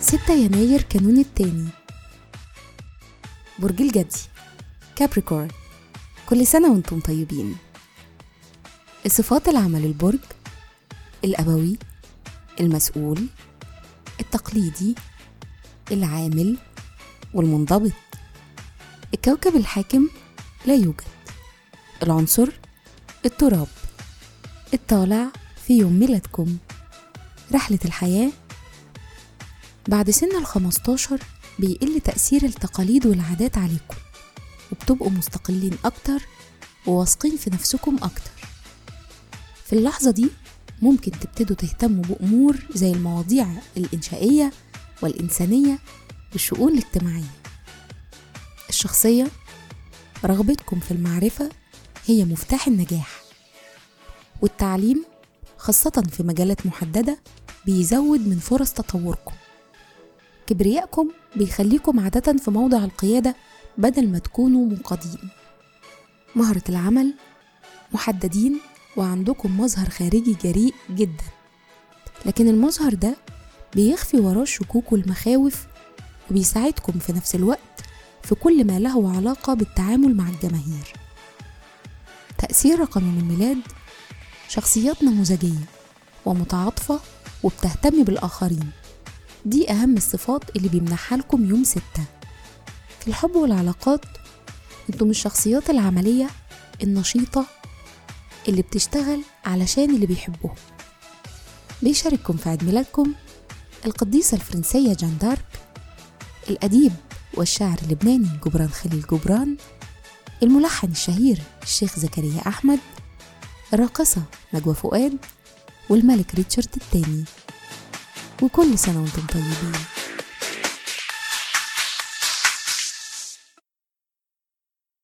ستة يناير كانون التاني. برج الجدي كابريكورن كل سنة وأنتم طيبين. الصفات العمل البرج الأبوي المسؤول التقليدي العامل والمنضبط. الكوكب الحاكم لا يوجد. العنصر التراب. الطالع في يوم ميلادكم. رحلة الحياة بعد سن الخمستاشر بيقل تأثير التقاليد والعادات عليكم وبتبقوا مستقلين أكتر وواثقين في نفسكم أكتر. في اللحظة دي ممكن تبتدوا تهتموا بأمور زي المواضيع الإنشائية والإنسانية والشؤون الاجتماعية. الشخصية رغبتكم في المعرفة هي مفتاح النجاح. والتعليم خاصة في مجالات محددة بيزود من فرص تطوركم. كبريائكم بيخليكم عادة في موضع القيادة بدل ما تكونوا منقادين مهرة العمل محددين وعندكم مظهر خارجي جريء جدا. لكن المظهر ده بيخفي وراه الشكوك والمخاوف وبيساعدكم في نفس الوقت في كل ما له علاقة بالتعامل مع الجماهير. تأثير رقم الميلاد شخصيات نموذجية ومتعاطفة وبتهتم بالآخرين. دي أهم الصفات اللي بيمنحها لكم يوم ستة. في الحب والعلاقات أنتم الشخصيات العملية النشيطة اللي بتشتغل علشان اللي بيحبوه. بيشارككم في عيد ميلادكم؟ القديسة الفرنسية جان دارك الأديب والشاعر اللبناني جبران خليل جبران الملحن الشهير الشيخ زكريا أحمد الراقصة نجوى فؤاد والملك ريتشارد الثاني وكل سنة وأنتم طيبين.